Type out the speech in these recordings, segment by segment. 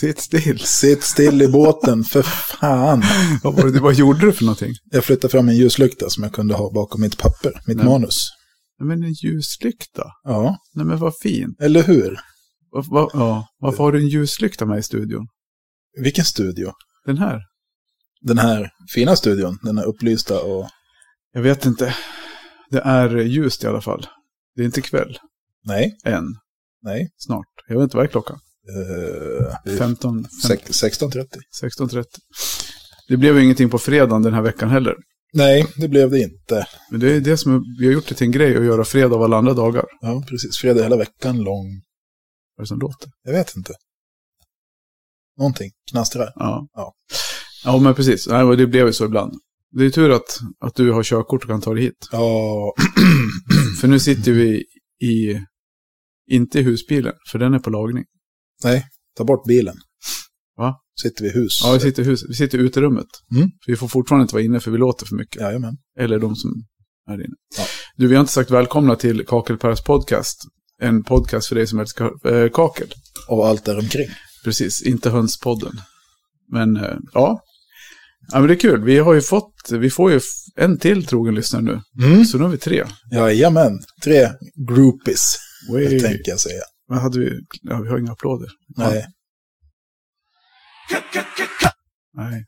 Sitt still. Sitt still i båten, för fan. Vad, var det, vad gjorde du för någonting? Jag flyttade fram en ljuslykta som jag kunde ha bakom mitt papper, mitt Nej. manus. Nej, men en ljuslykta. Ja, Nej men vad fint. eller hur? Var, var, ja, varför har du en ljuslykta med i studion? Vilken studio? Den här? Den här fina studion, den är upplysta och... Jag vet inte. Det är ljust i alla fall. Det är inte kväll Nej, än. nej. Snart. Jag vet inte vad är klockan? Uh, 15, 15 16.30. 16.30. Det blev ju ingenting på fredagen den här veckan heller. Nej, det blev det inte. Men det är det som vi har gjort det till en grej att göra fredag av alla andra dagar. Ja, precis. Fredag hela veckan lång. Vad är det som låter? Jag vet inte. Någonting knastrar. Ja. Ja. Ja, men precis. Nej, det blev ju så ibland. Det är tur att, att du har körkort och kan ta dig hit. Ja, För nu sitter vi i, inte i husbilen, för den är på lagning. Nej. Ta bort bilen. Va? Sitter vi i hus. Ja, vi sitter i, hus, vi sitter i uterummet. Mm. Vi får fortfarande inte vara inne för vi låter för mycket. Jajamän. Eller de som är inne. Ja. Du, vi har inte sagt välkomna till Kakelpärs podcast. En podcast för dig som älskar äh, kakel. Och allt däromkring. Precis, inte hönspodden. Men äh, ja. Ja, men det är kul. Vi har ju fått, vi får ju en till trogen lyssnare nu. Mm. Så nu har vi tre. Jajamän. Tre groupies, Wey. tänker jag säga. Vad hade vi? Ja, vi har inga applåder. Nej. Nej.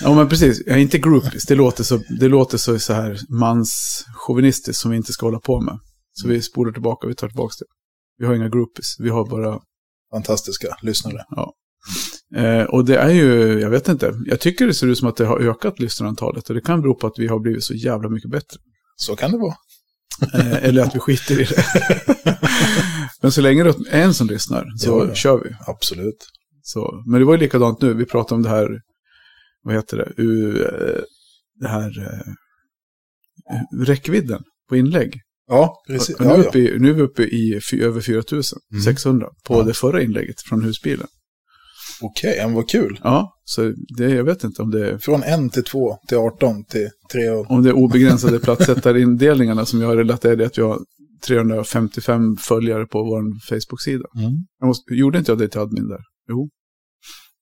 ja, men precis. Ja, inte groupies. Det låter så, det låter så, så här manschauvinistiskt som vi inte ska hålla på med. Så vi spolar tillbaka, vi tar tillbaka det. Vi har inga groupies. Vi har bara... Fantastiska lyssnare. Eh, och det är ju, jag vet inte. Jag tycker det ser ut som att det har ökat lyssnarantalet. Och det kan bero på att vi har blivit så jävla mycket bättre. Så kan det vara. Eh, eller att vi skiter i det. men så länge det är en som lyssnar så Ja, ja. kör vi. Absolut. Så, men det var ju likadant nu. Vi pratade om det här, vad heter det, U, eh, det här eh, räckvidden på inlägg. Ja, precis. Nu, Ja, är vi ja. uppe i, nu är vi uppe i över 4600 på Ja. det förra inlägget från husbilen. Okej, men vad kul. Ja, så det, jag vet inte om det, är- Från en till två till 18 till tre och... om det är obegränsade platssättarindelningarna som jag relaterade att vi har 355 följare på vår Facebook-sida. Mm. Jag måste, gjorde inte jag det till admin där? Jo.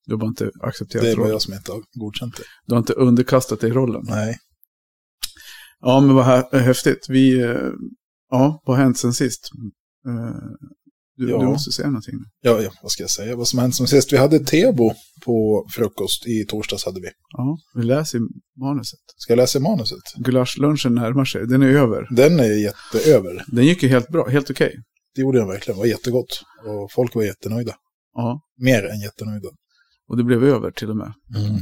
Du har bara inte accepterat Det är bara rollen. jag som inte har godkänt det. Du har inte underkastat dig rollen. Nej. Ja, men vad hä- häftigt. Vi, eh, ja, vad har hänt sen sist? Du, Ja. du måste säga någonting. Ja, ja, vad ska jag säga? Vad som hänt som sist? Vi hade Tebo på frukost. I torsdags hade vi. Ja, vi läser manuset. Ska jag läsa manuset? Gulaschlunchen närmar sig. Den är över. Den är jätteöver. Den gick ju helt bra, helt okej. Det gjorde den verkligen. Det var jättegott. Och folk var jättenöjda. Ja, Mer än jättenöjda. och det blev över till och med.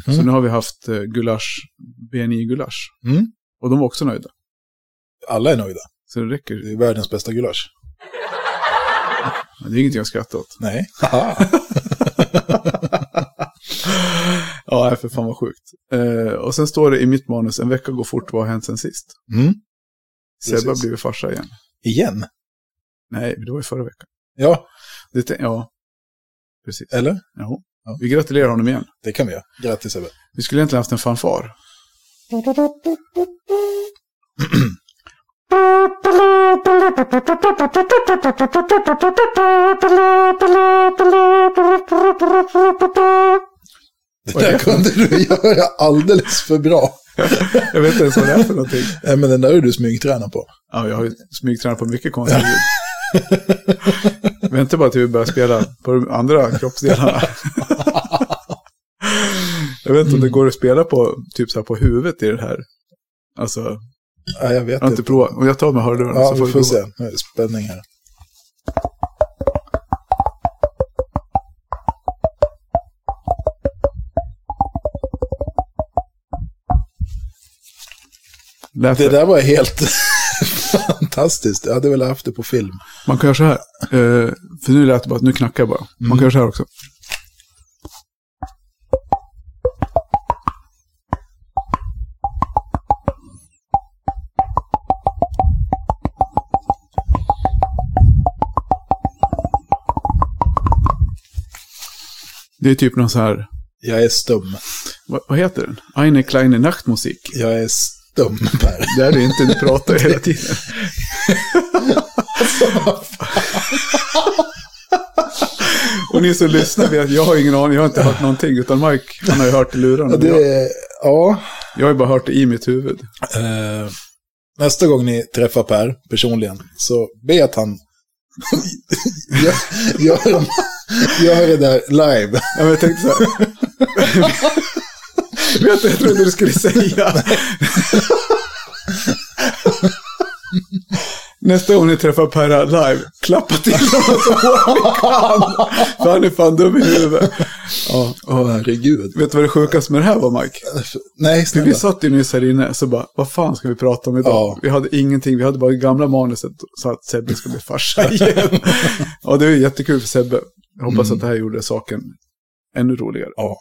Så nu har vi haft eh, gulasch, BNI-gulasch. Mm. Och de var också nöjda. Alla är nöjda. Så det räcker. Det är världens bästa gulasch. Det är ingenting att skratta åt. Nej. Ja, för fan vad sjukt. Eh, och sen står det i mitt manus, en vecka går fort, vad har hänt sen sist? Mm. Sebbe har blivit farsa igen. Igen? Nej, det var ju förra veckan. Ja, Det, ja, precis. eller? Ja. Ja. Vi gratulerar honom igen. Det kan vi göra. Grattis Ebbe. Vi skulle egentligen haft en fanfar. Det där kunde du göra alldeles för bra. Jag vet inte ens vad det är för någonting. Nej, men den där är du smygtränad på. Ja, jag har ju smygtränat på mycket konstiga ljud. Vänta bara till vi börjar spela på de andra kroppsdelarna. jag vet inte om det går att spela på, typ så här på huvudet i det här. Alltså, Nej, jag vet jag har inte provat. Om jag tar med hörlurarna Ja, så får vi får se. Nu är det spänning här. Lät Det där var helt fantastiskt. Jag hade väl haft det på film. Man kan göra så här. Eh, för nu lät det bara, nu knackar jag bara. Man kan göra så här också. Det är typ någon så här, Jag är stum. vad, vad heter den? Eine kleine Nachtmusik. Jag är stum, Per. Det är det inte, du pratar hela tiden. Och ni som lyssnar vet, jag har ingen aning, jag har inte hört någonting. Utan Mike, han har ju hört i lurarna. Det, Jag, ja, jag har ju bara hört det i mitt huvud. eh, nästa gång ni träffar Per personligen så be att han gör, gör, gör det där live. Ja, men jag tänkte så här. vet du, jag trodde du skulle säga. Nästa gång ni träffar Perra live, klappa till honom så hårt ni kan. För han är fan dum i huvudet. Ja. Åh, herregud. Vet du vad det sjukaste med det här var, Mike? Nej, För vi snälla. satt ju nyss här inne, så bara, vad fan ska vi prata om idag? Ja. Vi hade ingenting, vi hade bara det gamla manuset, så att Sebbe ska bli farsa igen. ja, det är jättekul för Sebbe. Jag hoppas Mm. att det här gjorde saken ännu roligare. Ja.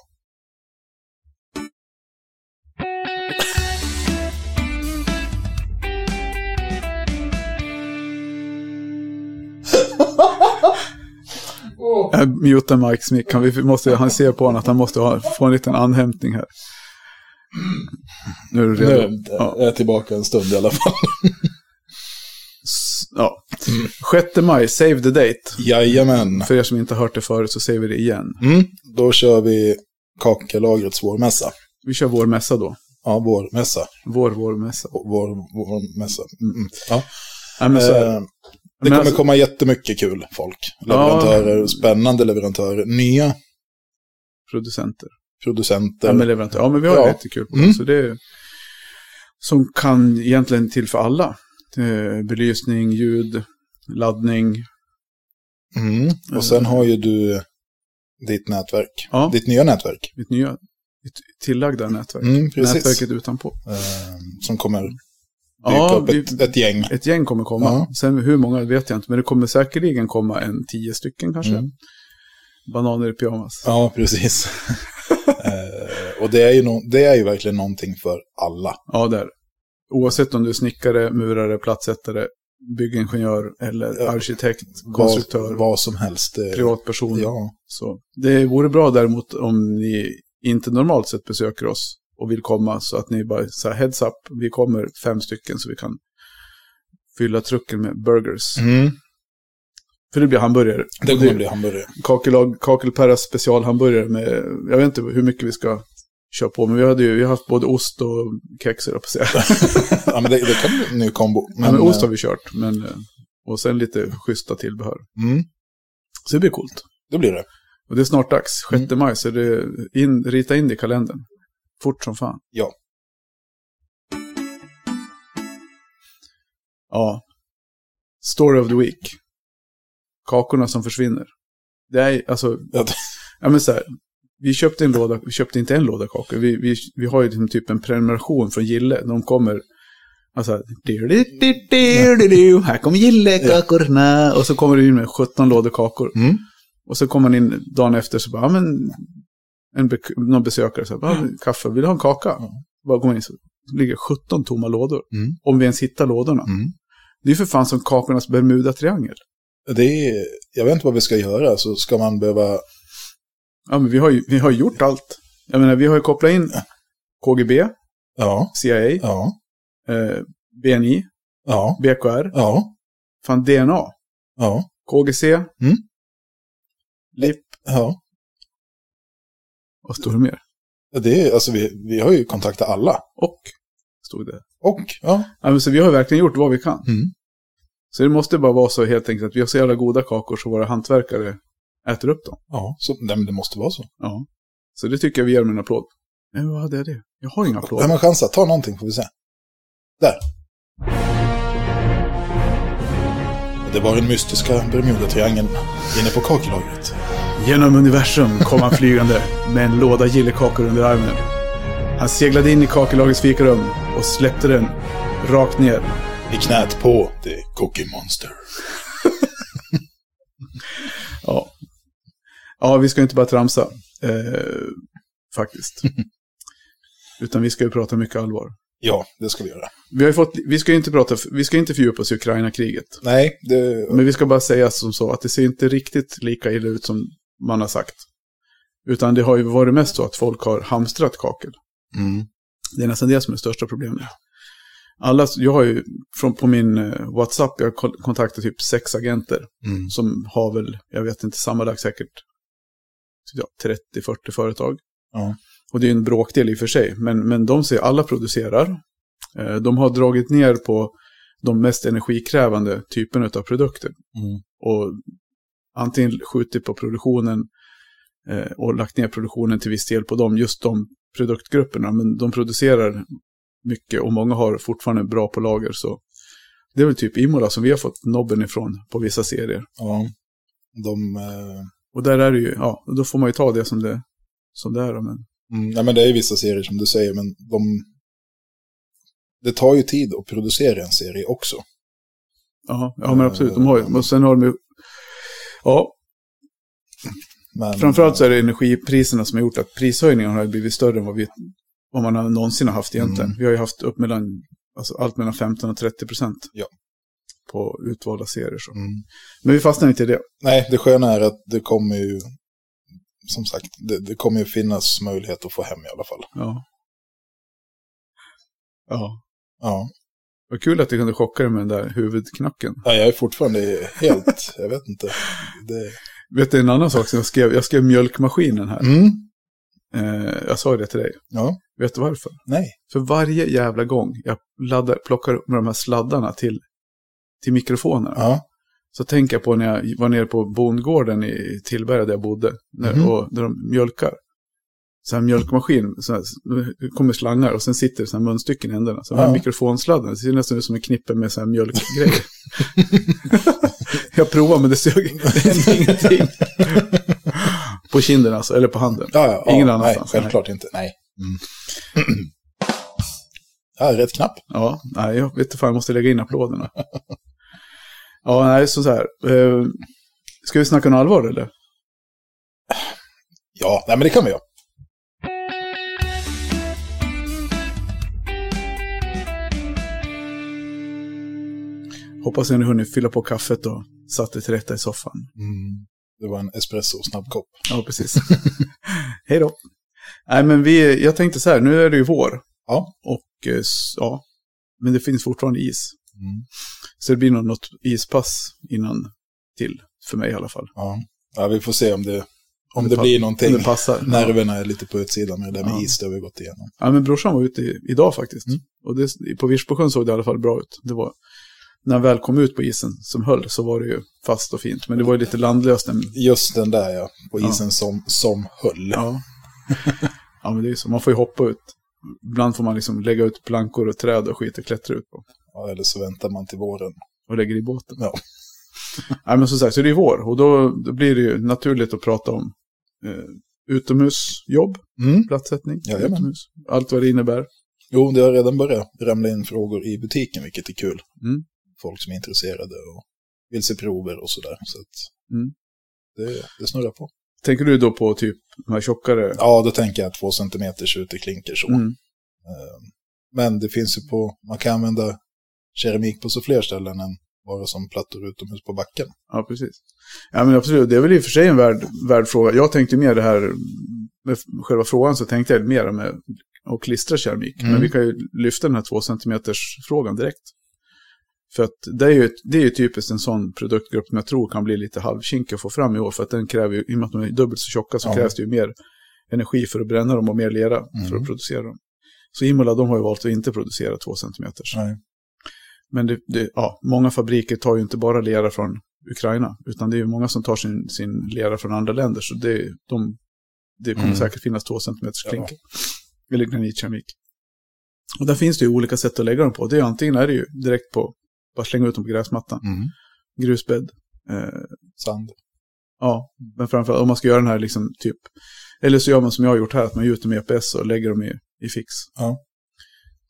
Jag mutar Mikes mick. Han, vi måste, han ser på honom att han måste ha, få en liten anhämtning här. Nu är du redo. Nu Ja. är jag tillbaka en stund i alla fall. Ja. 6 maj, save the date. Jajamän. För er som inte har hört det förut så säger vi det igen. Mm, då kör vi Kakalagrets vårmässa. Vi kör vår mässa då. Ja, vårmässa. Vår, vår mässa. Vår, vårmässa. Mm, mm. Ja. Ja, men så, Eh, det men kommer alltså- komma jättemycket kul folk. Leverantörer, spännande leverantörer, nya producenter. producenter. Ja, men leverantörer. Ja, men vi har Ja. ja. jättekul på det. Mm. Så det är, som kan egentligen till för alla. Eh, belysning, ljud, laddning. Mm. Och sen har ju du ditt nätverk. Ja, Ditt nya nätverk. mitt nya mitt tillagda nätverk. Mm. Nätverket utanpå. Eh, som kommer dyka Ja, upp vi, ett, ett gäng. ett gäng kommer komma. Ja. Sen hur många vet jag inte, men det kommer säkerligen komma en tio stycken kanske. Mm. Bananer i pyjamas. Ja, precis. eh, och det är, ju no det är ju verkligen någonting för alla. Ja, där. Oavsett om du är snickare, murare, plattsättare, byggingenjör eller arkitekt, konstruktör, Vad, vad som helst. eh, privatperson. Ja, Så det vore bra däremot om ni inte normalt sett besöker oss och vill komma så att ni bara så här heads up, vi kommer fem stycken så vi kan fylla trucken med burgers. mm. För det blir hamburgare. det kommer bli hamburgare. Kakelag, specialhamburgare med, jag vet inte hur mycket vi ska köra på, men vi, hade ju, vi har haft både ost och kex, på säga. ja, men det, det kan bli en ny kombo. Men, men ost har eh, vi kört, men, eh, och sen lite schyssta tillbehör. mm, Så det blir coolt. det blir det. Och det är snart dags, 6 Mm. maj, så det in, rita in det i kalendern. Fort som fan. Ja. Ja. Story of the week. Kakorna som försvinner. Det är alltså, Ja, det- ja men så här. Vi köpte en låda, vi köpte inte en låda kakor. Vi, vi, vi har ju liksom typ en prenumeration från Gille. De kommer, alltså, du, du, du, här kommer Gille-kakorna. Och så kommer det in med 17 lådor kakor. Mm. Och så kommer man in dagen efter så bara, ja men, en be någon besökare så bara, "Ja, kaffe, vill du ha en kaka? Ja. Bara går man in så ligger 17 tomma lådor. Mm. Om vi ens hittar lådorna. Mm. Det är ju för fan som kakornas Bermuda-triangel. Det är, jag vet inte vad vi ska göra, så ska man behöva... Ja, men vi har ju vi har gjort allt. Jag menar, vi har ju kopplat in KGB, Ja, CIA, ja, eh, BNI, ja, BKR, ja, fan DNA, ja, KGC, Mm. LIP, ja. vad står det mer? Det är, alltså vi, vi har ju kontaktat alla. Och, stod det. Och, ja. Ja, men så vi har verkligen gjort vad vi kan. Mm. Så det måste bara vara så helt enkelt att vi har så jävla goda kakor så våra hantverkare äter upp dem. Ja, så, nej, men det måste vara så. Ja. Så det tycker jag vi ger dem en applåd. Men vad hade jag det? Jag har inga applåder. Vem har chansa? Ta någonting får vi se. Där. Det var den mystiska Bermuda-triangeln inne på kakelagret. Genom universum kom han flygande med en låda gillekakor under armen. Han seglade in i kakellagets fikarum och släppte den rakt ner. I knät på The Cookie Monster. Ja, ja vi ska inte bara tramsa. Eh, faktiskt. Utan vi ska ju prata mycket allvar. Ja, det ska vi göra. Vi, har fått, vi ska inte prata, vi ska inte fördjupa oss i Ukraina-kriget. Nej, det... Men vi ska bara säga som så att det ser inte riktigt lika illa ut som man har sagt. Utan det har ju varit mest så att folk har hamstrat kakel. Mm. Det är nästan det som är det största problemet. Alla, jag har ju från, på min eh, WhatsApp, jag har kon- kontaktat typ sex agenter Mm. som har väl, jag vet inte, sammanlagt säkert ja, 30-40 företag. Ja. Och det är en bråkdel i och för sig, men, men de ser alla producerar. Eh, De har dragit ner på de mest energikrävande typerna av produkter. Mm. Och antingen skjutit på produktionen eh, och lagt ner produktionen till viss del på dem, just de produktgrupperna. Men de producerar mycket och många har fortfarande bra på lager. Så det är väl typ Imola som vi har fått nobben ifrån på vissa serier. ja. De, eh, Och där är det ju, ja, då får man ju ta det som det, som det är. Men, mm, nej, men det är vissa serier som du säger, men de... Det tar ju tid att producera en serie också. ja, ja, men absolut, de har ju, och sen har de ju, ja, Men, framförallt så är det energipriserna som har gjort att prishöjningarna har blivit större än vad, vi, vad man någonsin har haft egentligen. Mm. Vi har ju haft upp mellan, alltså allt mellan 15 och 30 procent Ja. På utvalda serier. Så. Mm. Men vi fastnar inte i det. Nej, det sköna är att det kommer ju, som sagt, det, det kommer ju finnas möjlighet att få hem i alla fall. Ja. Ja. Ja, Vad kul att du kunde chocka dig med den där huvudknacken. ja jag är fortfarande helt, jag vet inte. Det, Vet du en annan sak som jag skrev? Jag skrev mjölkmaskinen här. mm, Eh, jag sa det till dig. ja, Vet du varför? nej, För varje jävla gång jag laddar, plockar upp med de här sladdarna till, till mikrofonerna. ja, Så tänker jag på när jag var nere på bondgården i Tillberga där jag bodde. När, Mhm. och, där de mjölkar. Så här mjölkmaskin, så här, kommer slangar och sen sitter det så här munstycken i ändarna. Så de här Ja. mikrofonsladdarna, det ser nästan ut som en knippe med så här mjölkgrejer. jag provar men det sög ingenting. på kinden alltså, eller på handen. ja, ja, ja Ingen nej, annanstans, självklart inte, nej. Mm. ja, rätt knapp. Ja, nej, jag vet inte fan, jag måste lägga in applåderna. Ja, nej, så, så här. Eh, ska vi snacka om allvar eller? Ja, nej men det kan vi göra. Hoppas ni har hunnit fylla på kaffet och satt det till rätta i soffan. Mm. Det var en espresso snabbkopp. Ja, precis. Hej då. Nej, men vi, jag tänkte så här, nu är det ju vår. Ja. Och eh, ja, men det finns fortfarande is. Mm. Så det blir nog något ispass innan till, för mig i alla fall. Ja. ja, vi får se om det, om det det blir Om någonting. det passar. Nerverna är lite på utsidan med det där med Ja. is, det har vi gått igenom. Ja, men brorsan var ute i, idag faktiskt. Mm. Och det, på Virsbosjön såg det i alla fall bra ut. Det var, när han väl kom ut på isen som höll så var det ju fast och fint. Men det var ju lite landlöst. Just den där ja, på Ja. isen som, som höll. ja. ja, men det är ju så. Man får ju hoppa ut. Ibland får man liksom lägga ut plankor och träd och skit och klättra ut på. Ja, eller så väntar man till våren. Och lägger i båten. Ja. Nej, men som sagt, så det är vår. Och då, då blir det ju naturligt att prata om eh, utomhusjobb, Mm. platssättning, Jajamän. utomhus. Allt vad det innebär. Jo, det har redan börjat ramla in frågor i butiken, vilket är kul. Mm. Folk som är intresserade och vill se prover och sådär. Så att Mm. det, det snurrar på. Tänker du då på typ de här tjockare? Ja, då tänker jag två centimeters uteklinker så. Mm. Eh, Men det finns ju på, man kan använda keramik på så fler ställen än bara som plattor utomhus på backen. Ja, precis. Ja, men absolut. Det är väl i och för sig en värd, värd fråga. Jag tänkte mer det här, med själva frågan så tänkte jag mer med att klistra keramik. Mm. Men vi kan ju lyfta den här två centimeters frågan direkt. För att det är, ju, det är ju typiskt en sån produktgrupp som jag tror kan bli lite halvkinkig att få fram i år. För att den kräver ju, i och med att de är dubbelt så tjocka så Ja. krävs det ju mer energi för att bränna dem och mer lera för Mm. att producera dem. Så Imola de har ju valt att inte producera två centimeters. Nej. Men det, det, ja, många fabriker tar ju inte bara lera från Ukraina, utan det är ju många som tar sin, sin lera från andra länder. Så det, de, det kommer Mm. säkert finnas två centimeters Ja. klinker. Eller granitkeramik. Och där finns det ju olika sätt att lägga dem på. Det är antingen är det ju direkt på, bara slänga ut dem på gräsmattan, Mm. grusbädd. Eh, Sand. ja, men framförallt om man ska göra den här liksom typ, eller så gör man som jag har gjort här, att man dem i EPS och lägger dem i, i fix. Ja.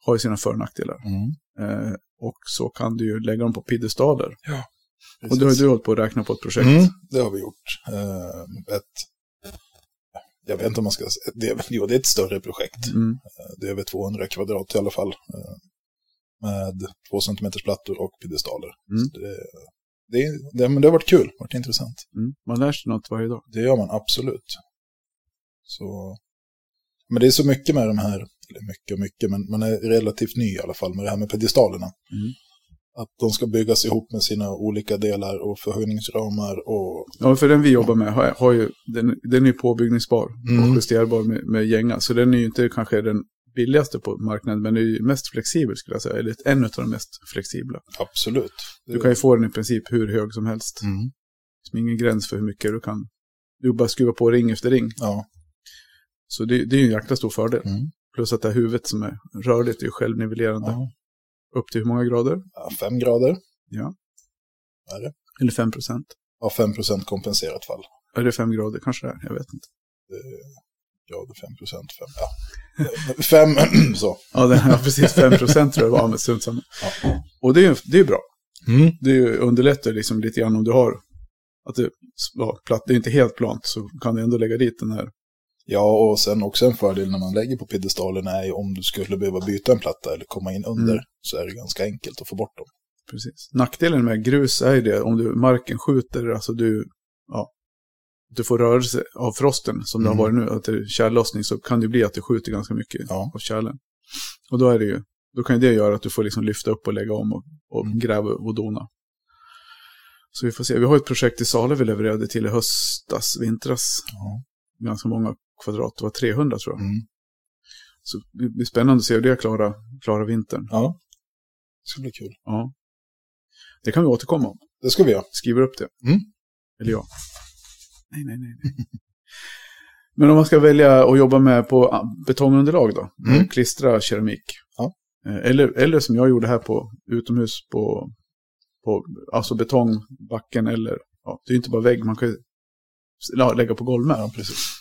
Har ju sina för och nackdelar. Mm. Eh, och så kan du ju lägga dem på piedestaler. Och Precis. du har ju du hållit på att räkna på ett projekt. Mm, det har vi gjort. Eh, ett, jag vet inte om man ska säga, det, är- jo det är ett större projekt. Mm. Eh, Det är över 200 kvadrat i alla fall. eh, Med två centimeters plattor och piedestaler. Mm. Det, det, men det har varit kul, varit intressant. Mm. Man lär sig något varje dag. Det gör man absolut. Så, men det är så mycket med de här, eller mycket och mycket, men man är relativt ny i alla fall med det här med piedestalerna. Mm. Att de ska byggas ihop med sina olika delar och förhöjningsramar och... Ja, för den vi jobbar med har, har ju, den, den är påbyggningsbar Mm. och justerbar med, med gänga. Så den är ju inte kanske den billigaste på marknaden, men den är ju mest flexibel skulle jag säga. Eller en av de mest flexibla. Absolut. Du kan ju få den i princip hur hög som helst. Mm. Det är ingen gräns för hur mycket du kan. Du bara skruva på ring efter ring. Ja. Så det, det är ju en jäkla stor fördel. Mm. Plus att det här huvudet som är rörligt är ju självnivellerande. ja. Upp till hur många grader? ja. Fem grader. Ja. Är det? Eller fem procent. Ja, fem procent kompenserat fall. Är det fem grader kanske det är? Jag vet inte. Grader, fem procent, fem. Ja. Fem, så. Ja, det, ja precis. Fem procent tror jag var med strunt samma. Ja. Och det är ju det är bra. Mm. Det underlättar liksom lite grann om du har att det, ja, platt, det är inte helt plant så kan du ändå lägga dit den här. Ja, och sen också en fördel när man lägger på piedestalen är ju om du skulle behöva byta en platta eller komma in under Mm. så är det ganska enkelt att få bort dem. Precis. Nackdelen med grus är ju det om du marken skjuter, alltså du, ja, du får rörelse av frosten som det har Mm. varit nu, att det är tjällossning så kan det bli att det skjuter ganska mycket Ja. av tjälen. Och då är det ju, då kan ju det göra att du får liksom lyfta upp och lägga om och, och Mm. gräva och dona. Så vi får se, vi har ett projekt i Sala vi levererade till i höstas, vintras, Ja. ganska många kvadrat, det var 300 tror jag. Mm. Så det blir spännande att se hur det klarar, klarar vintern. ja. Det ska bli kul. Ja. Det kan vi återkomma om. Det ska vi göra. Skriver upp det. Mm. Eller ja. Nej, nej, nej. nej. Men om man ska välja att jobba med på ah, betongunderlag då? Mm. Klistra keramik. Ja. Eh, Eller, eller som jag gjorde här på utomhus på, på alltså betongbacken eller, ja, det är ju inte bara vägg, man kan ju ja, lägga på golv med. Ja, precis.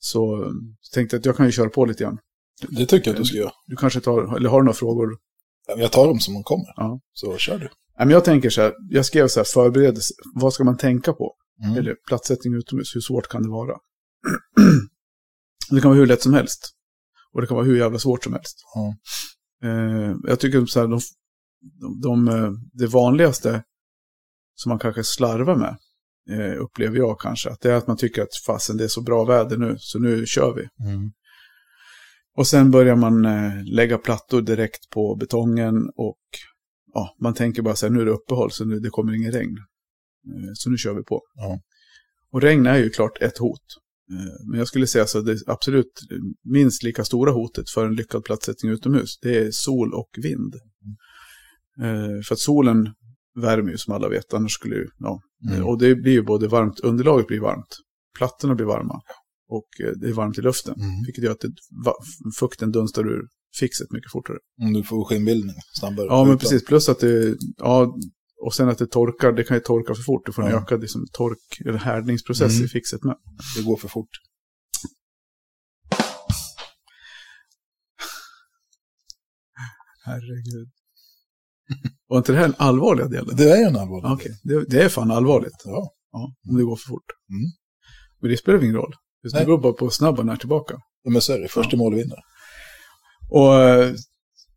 Så tänkte jag att jag kan ju köra på lite grann. Det tycker jag att du ska göra. Du kanske tar, eller har du några frågor? Jag tar dem som de kommer. Ja. Så kör du. Men jag tänker så här, jag skrev så här förberedelse, vad ska man tänka på? Mm. Eller platssättning utomhus, hur svårt kan det vara? det kan vara hur lätt som helst. Och det kan vara hur jävla svårt som helst. Eh, jag tycker så här, de, de, de, eh, det vanligaste som man kanske slarvar med, eh, upplever jag kanske, att det är att man tycker att fasen det är så bra väder nu, så nu kör vi. Mm. Och sen börjar man eh, lägga plattor direkt på betongen och ja, man tänker bara så här, nu är det uppehåll så nu det kommer ingen regn. Eh, så nu kör vi på. Ja. Och regn är ju klart ett hot. Eh, men jag skulle säga så att det absolut minst lika stora hotet för en lyckad platssättning utomhus, det är sol och vind. Eh, för att solen värmer ju som alla vet, annars skulle ju, ja. Mm. Och det blir ju både varmt, underlaget blir varmt, plattorna blir varma och eh, det är varmt i luften. Mm. Vilket gör att det, fukten dunstar ur fixet mycket fortare. Om du får skinnbildning snabbare. Ja, men precis. Plus att det, ja, och sen att det torkar, det kan ju torka för fort. Du får en Ja. ökad liksom, tork, eller härdningsprocess Mm. i fixet med. Det går för fort. Herregud. Var inte det här en allvarliga delen? Det är en allvarlig Ja, Okej, det, det är fan allvarligt. Ja. Ja, om det går för fort. Mm. Men det spelar ingen roll. Det Nej. beror bara på hur snabb man är tillbaka. Men så är det. Först i mål vinner. Och eh,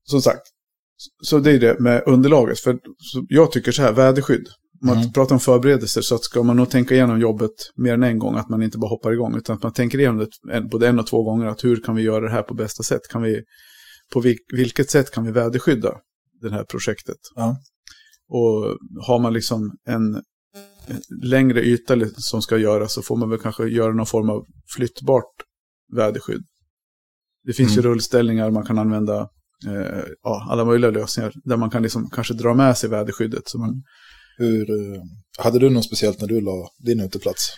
som sagt, så det är det med underlaget. För jag tycker så här, väderskydd. Man Mm. pratar om förberedelser så att ska man nog tänka igenom jobbet mer än en gång. Att man inte bara hoppar igång. Utan att man tänker igenom det både en och två gånger. Att hur kan vi göra det här på bästa sätt? Kan vi, på vil, vilket sätt kan vi väderskydda det här projektet? Ja. Och har man liksom en, längre yta som ska göras så får man väl kanske göra någon form av flyttbart väderskydd. Det finns ju Mm. rullställningar man kan använda, eh, ja, alla möjliga lösningar där man kan liksom kanske dra med sig väderskyddet. Så man, Hur, eh, hade du något speciellt när du la din uteplats?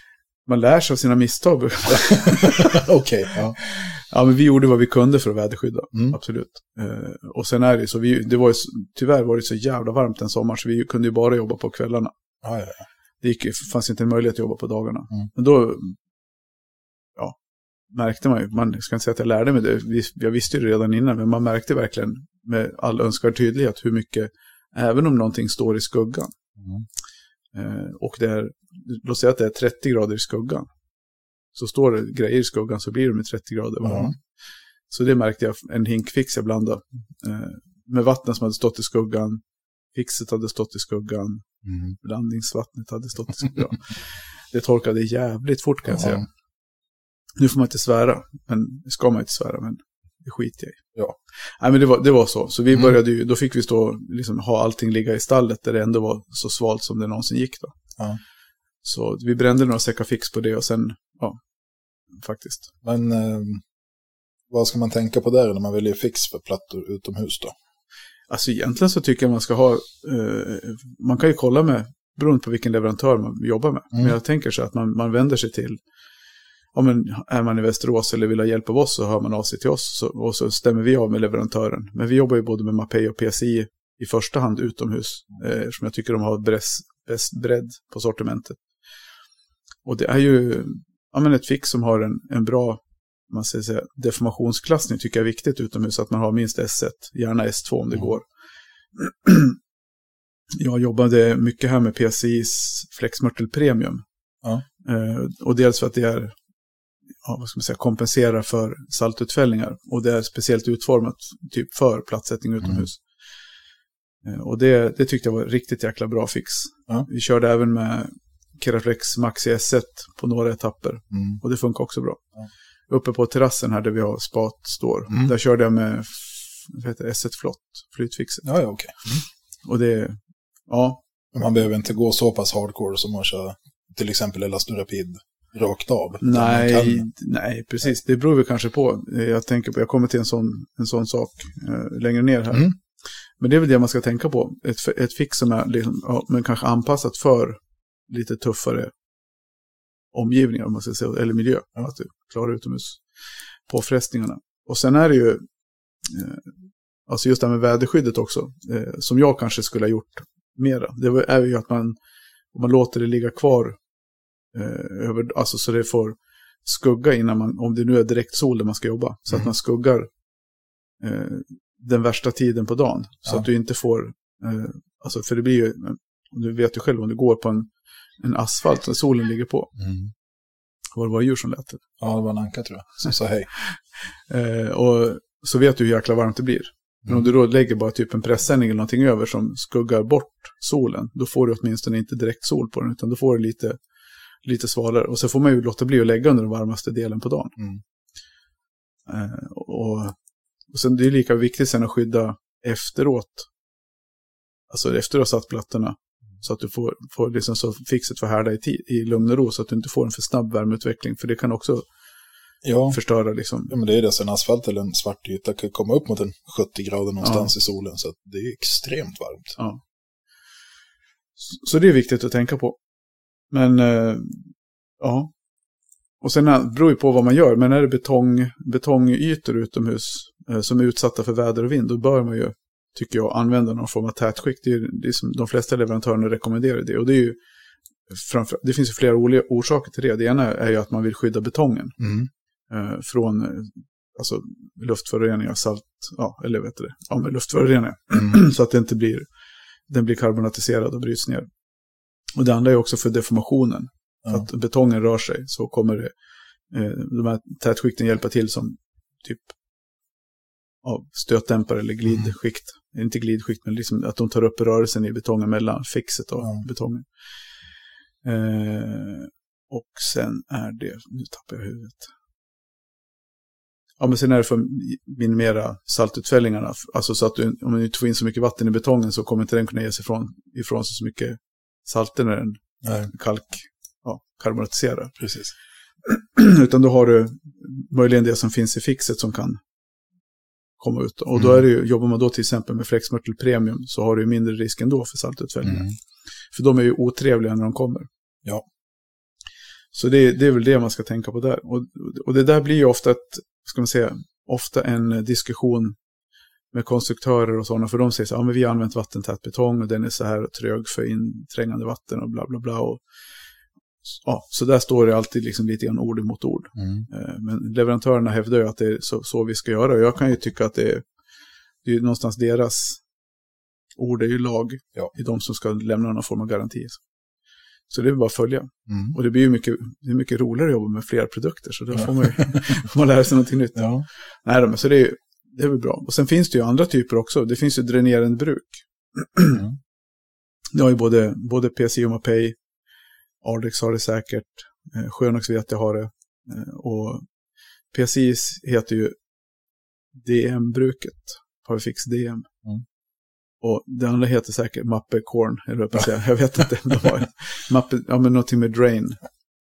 Man lär sig av sina misstag. Okej, ja. ja, men vi gjorde vad vi kunde för att väderskydda, Mm. absolut. Eh, och sen är det så, vi, det var ju, tyvärr var det så jävla varmt en sommar så vi kunde ju bara jobba på kvällarna. Ja, ja. Det gick, fanns inte en möjlighet att jobba på dagarna. Mm. Men då ja, märkte man ju, man ska inte säga att jag lärde mig det, vi- jag visste ju redan innan, men man märkte verkligen med all önskvärd tydlighet hur mycket, även om någonting står i skuggan, Mm. Eh, och det är, låt säga att det är 30 grader i skuggan, så står det grejer i skuggan så blir med 30 grader varma. Ja. Så det märkte jag, en hink fix jag blandade. Eh, med vatten som hade stått i skuggan, fixet hade stått i skuggan, Mm. blandningsvattnet hade stått i skuggan. det torkade jävligt fort kan jag Ja. säga. Nu får man inte svära, men ska man inte svära, men det skiter jag i. Ja. Nej, men det var, det var så. Så vi Mm. började ju, då fick vi stå, liksom ha allting ligga i stallet där det ändå var så svalt som det någonsin gick då. Ja. Så vi brände några säckar fix på det och sen, ja, faktiskt. Men eh, vad ska man tänka på där när man väljer fix för plattor utomhus då? Alltså egentligen så tycker jag man ska ha, eh, man kan ju kolla med, beroende på vilken leverantör man jobbar med. Mm. Men jag tänker så att man, man vänder sig till, ja men är man i Västerås eller vill ha hjälp av oss så hör man av sig till oss så, och så stämmer vi av med leverantören. Men vi jobbar ju både med Mapei och PCI i första hand utomhus, eh, eftersom jag tycker de har bäst, bäst bredd på sortimentet. Och det är ju ja, men ett fix som har en, en bra man säga, deformationsklassning tycker jag är viktigt utomhus, att man har minst S1, gärna S2 om det Mm. går. Jag jobbade mycket här med PCIs Flexmörtel Premium. Ja. Eh, och dels för att det är, ja, vad ska man säga, kompenserar för saltutfällningar. Och det är speciellt utformat typ för plattsättning utomhus. Eh, och det, det tyckte jag var riktigt jäkla bra fix. Ja. Vi körde även med Keraflex Maxi S1 på några etapper. Mm. Och det funkar också bra. Ja. Uppe på terrassen här där vi har spat står. Mm. Där körde jag med f- vad heter det, S1 Flott, flytfixet. Ja, ja, okej. Och det, ja, Men Man behöver inte gå så pass hardcore som att köra till exempel Elastorapid rakt av. Nej, kan- nej, precis. Det beror väl kanske på. Jag tänker på, jag kommer till en sån, en sån sak eh, längre ner här. Mm. Men det är väl det man ska tänka på. Ett, ett fix som är liksom, ja, men kanske anpassat för lite tuffare omgivningar, om man ska säga, eller miljö. Ja. Att du klarar utomhus påfrestningarna. Och sen är det ju, eh, alltså just det här med väderskyddet också, eh, som jag kanske skulle ha gjort mera. Det är ju att man, om man låter det ligga kvar, eh, över, alltså så det får skugga innan man, om det nu är direkt sol där man ska jobba, så att Mm. man skuggar eh, den värsta tiden på dagen. Så Ja. att du inte får, eh, alltså för det blir ju, du vet ju själv om du går på en, en asfalt och solen ligger på, Mm. var det var djur som lät det. Ja, det var en anka tror jag, som sa hej. Eh, och så vet du hur jäkla varmt det blir. Men om du då lägger bara typ en pressändning eller någonting över som skuggar bort solen, då får du åtminstone inte direkt sol på den, utan då får du lite, lite svalare. Och så får man ju låta bli att lägga under den varmaste delen på dagen. Mm. Eh, och, och sen det är lika viktigt sen att skydda efteråt. Alltså efter att du har satt plattorna. Så att du får, får liksom så fixet för härda i, tid, i lugn och ro så att du inte får en för snabb värmeutveckling. För det kan också Ja, förstöra liksom. ja, men det är det. Så en asfalt eller en svart yta kan komma upp mot en 70 grader någonstans i solen. Så det är extremt varmt. Ja. Så det är viktigt att tänka på. Men eh, ja. Och sen är- beror ju på vad man gör. Men är det betong, betongytor utomhus eh, som är utsatta för väder och vind, då bör man ju, tycker jag, använda någon form av tätskikt. Det är, det är som de flesta leverantörerna rekommenderar det. Och det är ju framför, det finns ju flera olika orsaker till det. Det ena är ju att man vill skydda betongen Mm. eh, från eh, alltså, luftföroreningar, salt, ja, eller vet du det, ja, men luftföroreningar. Mm. så att det inte blir, den blir karbonatiserad och bryts ner. Och det andra är också för deformationen. För Ja. att betongen rör sig så kommer det, eh, de här tätskikten hjälpa till som typ ja, stötdämpare eller glidskikt. Inte glidskikt, men liksom att de tar upp rörelsen i betongen mellan fixet och Ja. betongen. Eh, och sen är det, nu tappar jag huvudet. Ja, men sen är det för att minimera saltutfällningarna. Alltså så att du, om du inte får in så mycket vatten i betongen så kommer inte den kunna ge sig ifrån, ifrån sig så mycket salter när den Nej, kalk, ja, karbonatiserar. precis. Utan då har du möjligen det som finns i fixet som kan komma ut. Och då Mm. är det ju, jobbar man då till exempel med Flexmörtel Premium så har du mindre risk ändå för saltutfällningar. Mm. För de är ju otrevliga när de kommer. Ja. Så det, det är väl det man ska tänka på där. Och, och det där blir ju ofta, ett, ska man säga, ofta en diskussion med konstruktörer och sådana. För de säger så här, ja men vi har använt vattentät betong och den är så här trög för inträngande vatten och bla bla bla. Och, ja, så där står det alltid liksom lite grann ord mot ord. Mm. Eh, Men leverantörerna hävdar ju att det är så, så vi ska göra. Och jag kan ju tycka att det är, det är ju någonstans deras ord är ju lag Ja. i de som ska lämna någon form av garanti. Så det är bara att följa. Mm. Och det blir ju mycket, det är mycket roligare att jobba med flera produkter. Så då får man, ju, får man lära sig någonting nytt. Ja. Nej, men så det är, det är väl bra. Och sen finns det ju andra typer också. Det finns ju dränerande bruk. Mm. Det har ju både, både PCI och Mapei. Ardex har det säkert. Eh, Sjönox vet jag har det. Eh, och PCI heter ju DM-bruket. Parfix DM. Mm. Och det andra heter säkert Mappe Corn, eller jag säga. Jag vet inte. De har, mappe, ja men någonting med Drain.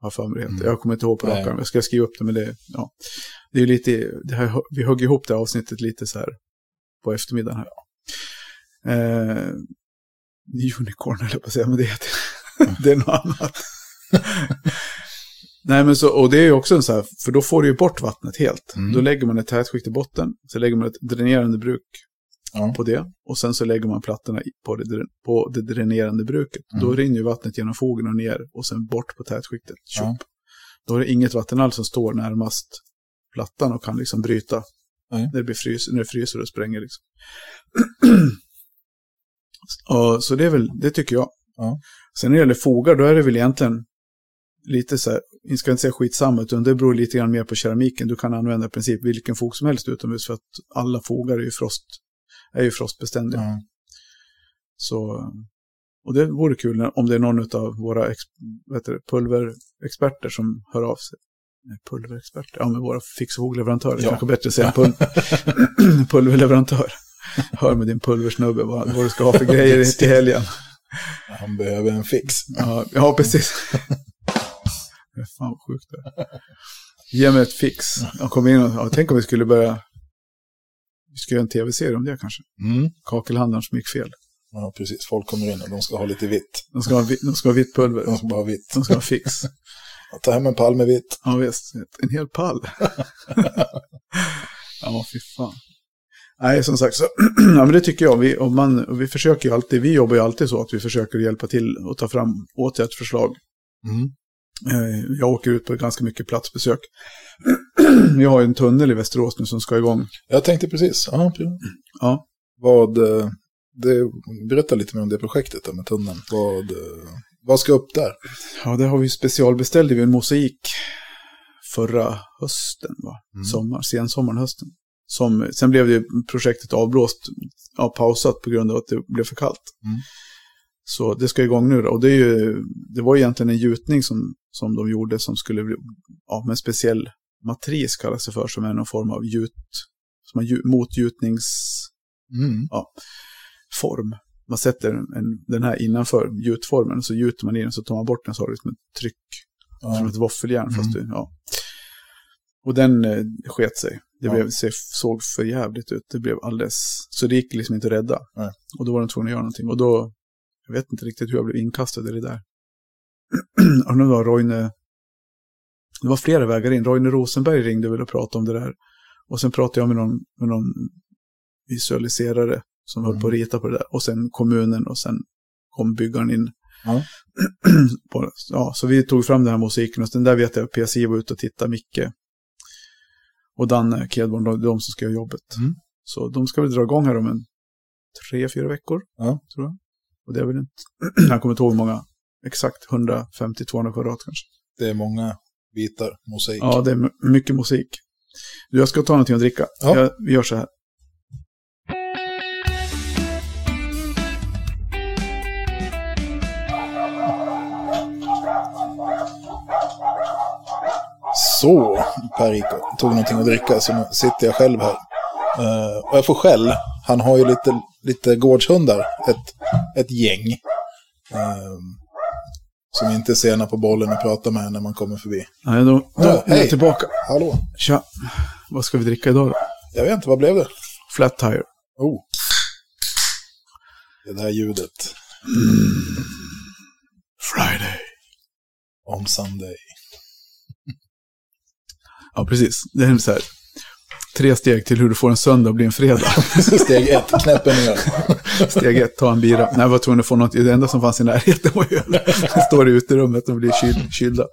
Har för mig det heter. Mm. Jag kommer inte ihåg på rak arm. Jag ska skriva upp det, men det, ja. Det är lite, det här, vi högg ihop det här avsnittet lite så här på eftermiddagen här. Eh, unicorn eller på att säga, men det heter det är något annat. Nej, men så, och det är ju också en så här, för då får du ju bort vattnet helt. Mm. Då lägger man ett tätskikt i botten, så lägger man ett dränerande bruk Ja. på det. Och sen så lägger man plattorna på det, på det dränerande bruket. Mm. Då rinner ju vattnet genom fogen och ner och sen bort på tätskiktet. Ja. Då är det inget vatten alls som står närmast plattan och kan liksom bryta. Nej. När det, blir frys, när det fryser och spränger liksom. och, så det är väl, det tycker jag. Ja. Sen när det gäller fogar, då är det väl egentligen lite så här, jag ska inte säga skitsamma, utan det beror lite grann mer på keramiken. Du kan använda i princip vilken fog som helst utomhus för att alla fogar är ju, frost, är ju frostbeständiga. Ja. Så, och det vore kul om det är någon av våra ex, det, pulverexperter som hör av sig. Pulverexperter? Ja, men våra fix och fogleverantörer. Ja. Kanske bättre att säga pul pulverleverantör. Hör med din pulversnubbe vad, vad du ska ha för grejer till helgen. Han behöver en fix. Ja, ja precis. Fan vad sjukt det är. Ge mig ett fix. Jag kom in och, ja, tänk om vi skulle börja... Vi ska göra en tv-serie om det kanske. Mm. Kakelhandlaren som gick fel. Ja, precis. Folk kommer in och de ska ha lite vitt. De ska ha, vi- de ska ha vitt pulver. De ska ha vitt. De ska ha fix. Ta hem en pall med vitt. Ja visst, en hel pall. ja, fy fan. Nej, som sagt, så, ja, men det tycker jag. Vi, och man, vi försöker ju alltid, vi jobbar ju alltid så att vi försöker hjälpa till och ta fram åtgärdsförslag. Mm. Eh, Jag åker ut på ganska mycket platsbesök. Vi har ju en tunnel i Västerås nu som ska igång. Jag tänkte precis. Ja. Ja, Vad, eh, det, berätta lite mer om det projektet där med tunneln. Vad, eh, vad ska upp där? ja det har vi specialbeställde vi en mosaik förra hösten, va? Mm. Sommar, sensommaren, hösten. Som, sen blev det projektet avblåst, ja, pausat på grund av att det blev för kallt. Mm. Så det ska igång nu då. Och det, är ju, det var egentligen en gjutning som, som de gjorde som skulle bli, ja, med en speciell matris kallas det för, som är någon form av gjut, som har gju- motgjutningsform. Mm. Man sätter en, en, den här innanför gjutformen, så gjuter man i den, så tar man bort den så har det som ett tryck, som Ja. ett våffeljärn. Mm. Fast det, ja. Och den eh, sket sig. Det Ja. blev, såg för jävligt ut. Det blev alldeles... Så det gick liksom inte att rädda. Nej. Och då var de tvungna att göra någonting. Och då... Jag vet inte riktigt hur jag blev inkastad i det där. och nu var Roine... Det var flera vägar in. Roine Rosenberg ringde väl och pratade om det där. Och sen pratade jag med någon, med någon visualiserare som höll Mm. på att rita på det där. Och sen kommunen och sen kom byggaren in. Ja. på, ja, så vi tog fram den här musiken och sen där vet jag att PSI var ute och tittade, Micke och Danne Kedborn, de, de som ska göra jobbet. Mm. Så de ska väl dra igång här om en tre, fyra veckor, Ja. tror jag. Och det är väl inte, jag kommer inte ihåg hur många, exakt 150-200 kvadrat kanske. Det är många bitar, mosaik. Ja, det är my- mycket musik. Du, jag ska ta någonting att dricka. Ja. Jag, vi gör så här. Så, Per-Rico tog någonting att dricka så nu sitter jag själv här. Eh, och jag får skäll. Han har ju lite, lite gårdshundar, ett, ett gäng. eh, som inte är sena på bollen och pratar med när man kommer förbi. Nej, då, då Ja, är jag tillbaka. Hallå? Tja. Vad ska vi dricka idag då? Jag vet inte, vad blev det? Flat tire. Oh. Det där ljudet. Friday. On Sunday. Ja, precis. Det är så här. Tre steg till hur du får en söndag att bli en fredag. Steg ett, knäppen ner. Steg ett, ta en bira. Nej, jag var tvungen att få något. Det enda som fanns i närheten var öl. Det står i uterummet och blir kyl, kylda.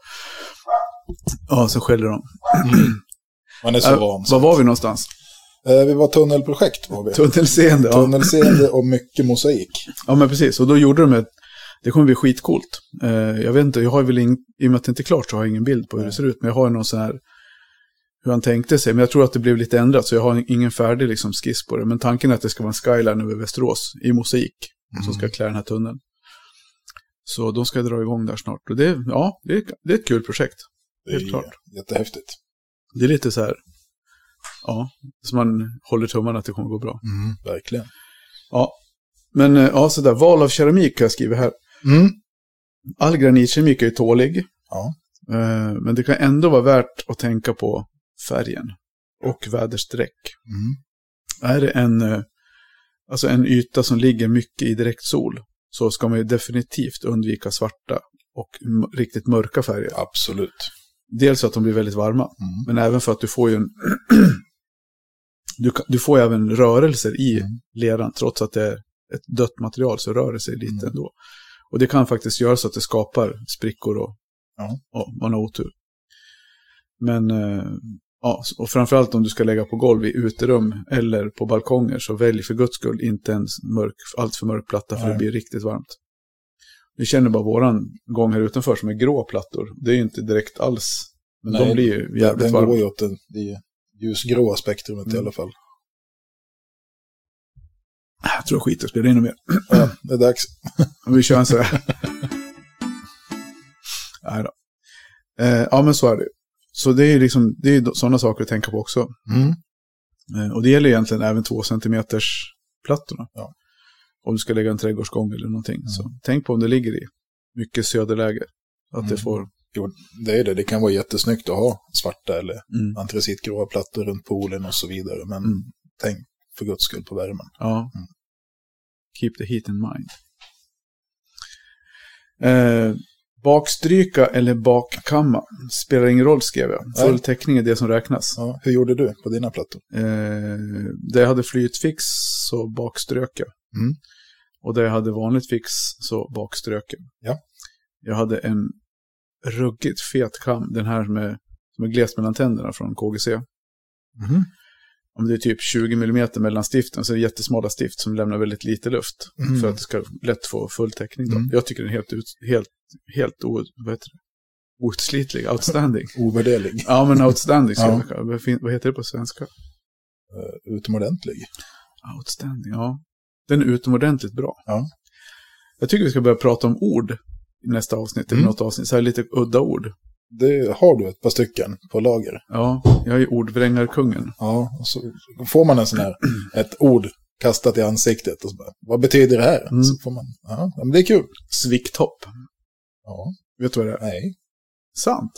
Ja, så skäller de. Man är så Äh, van. Var var vi någonstans? Eh, vi var tunnelprojekt var vi. Tunnelseende. Ja. Tunnelseende och mycket mosaik. ja, men precis. Och då gjorde de ett... Det kommer bli skitcoolt. Eh, jag vet inte, jag har väl ing, i och med att det inte är klart så har jag ingen bild på hur det ser ut. Men jag har någon sån här... Hur han tänkte sig. Men jag tror att det blev lite ändrat. Så jag har ingen färdig liksom, skiss på det. Men tanken är att det ska vara en skyline över Västerås i mosaik. Som ska klä den här tunneln. Så de ska dra igång där snart. Och det, ja, det är, det är ett kul projekt. Det är Helt klart. jättehäftigt. Det är lite så här ja, så man håller tummarna att det kommer gå bra. Mm, verkligen. Ja, men eh, ja, sådär, val av keramik har jag skrivit här. Mm. All granitkeramik är ju tålig. Ja. Eh, Men det kan ändå vara värt att tänka på färgen och väderstreck. Mm. Är det en, eh, alltså en yta som ligger mycket i direkt sol så ska man ju definitivt undvika svarta och riktigt mörka färger. Absolut. Dels för att de blir väldigt varma, Mm. men även för att du får ju en... du, du får även rörelser i Mm. leran, trots att det är ett dött material så rör det sig lite Mm. ändå. Och det kan faktiskt göra så att det skapar sprickor och, Ja. och man har otur. Men, eh, ja, och framförallt om du ska lägga på golv i uterum eller på balkonger så välj för guds skull inte en mörk, allt för mörk platta för Nej. det blir riktigt varmt. Vi känner bara våran gång här utanför som är grå plattor. Det är ju inte direkt alls, men Nej, de blir ju jävligt Den varma. går ju åt det, det ljusgråa spektrumet i Mm. alla fall. Jag tror jag skiter i att spela in mer. Ja, det är dags. Vi kör en så här. Nej då. Eh, ja, men så är det. Så det är liksom, det är sådana saker att tänka på också. Mm. Eh, och det gäller egentligen även två centimeters plattorna. Ja. Om du ska lägga en trädgårdsgång eller någonting. Mm. Så tänk på om det ligger i mycket söderläge. Att det Mm. får... Jo, det är det. Det kan vara jättesnyggt att ha svarta eller Mm. antracitgråa plattor runt poolen och så vidare. Men Mm. tänk för guds skull på värmen. Ja. Mm. Keep the heat in mind. Eh, bakstryka eller bakkamma. Spelar ingen roll skrev jag. Full täckning är det som räknas. Ja, hur gjorde du på dina plattor? Eh, där jag hade flytfix så bakströk jag. Mm. Och där jag hade vanligt fix så bakströk jag. Ja. Jag hade en ruggigt fet kam. Den här med, som är glest mellan tänderna från KGC. Mhm. Om det är typ 20 mm mellan stiften så är det jättesmala stift som lämnar väldigt lite luft. Mm. För att det ska lätt få full täckning. Mm. Jag tycker den är helt, ut, helt, helt o, vad heter det? outslitlig, outstanding. Ovärderlig. ja, men outstanding, Ja. vad heter det på svenska? Eh, utomordentlig. Outstanding, ja. Den är utomordentligt bra. Ja. Jag tycker vi ska börja prata om ord i nästa avsnitt, eller Mm. något avsnitt. Så här lite udda ord. Det har du ett par stycken på lager. Ja, jag är ordvrängarkungen. Ja, och så får man en sån här, ett ord kastat i ansiktet. Och så bara, vad betyder det här? Mm. Så får man, ja, men det är kul. Svikthopp. Ja, Vet du vad det är? nej, Sant.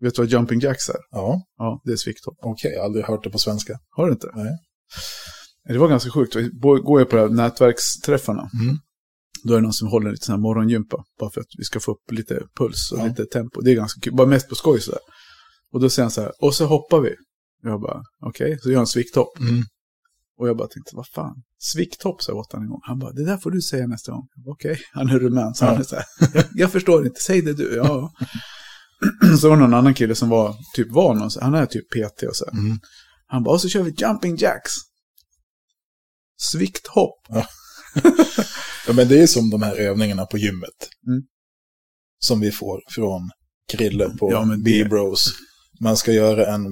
Vet du vad jumping jacks är? ja, Ja, det är svikthopp. okej, aldrig hört det på svenska. Har du inte? Nej. Det var ganska sjukt. Bo- Går jag på de här nätverksträffarna, Mm. Då är det någon som håller lite sån här morgongympa. Bara för att vi ska få upp lite puls och Ja. lite tempo. Det är ganska kul. Bara mest på skoj sådär. Och då säger han så här, och så hoppar vi. Jag bara, okej, så gör han svikthopp. Mm. Och jag bara tänkte, vad fan, svikthopp sa jag åt honom en gång. Han bara, det där får du säga nästa gång. Okej, han är rumän, så Ja. han är så här, jag, jag förstår inte, säg det du. Ja. så var det någon annan kille som var typ van, han är typ PT och så. Mm. Han bara, och så kör vi jumping jacks. Svikthopp. Ja, men det är som de här övningarna på gymmet. Mm. Som vi får från Krille på Ja, B-Bros. Man ska göra en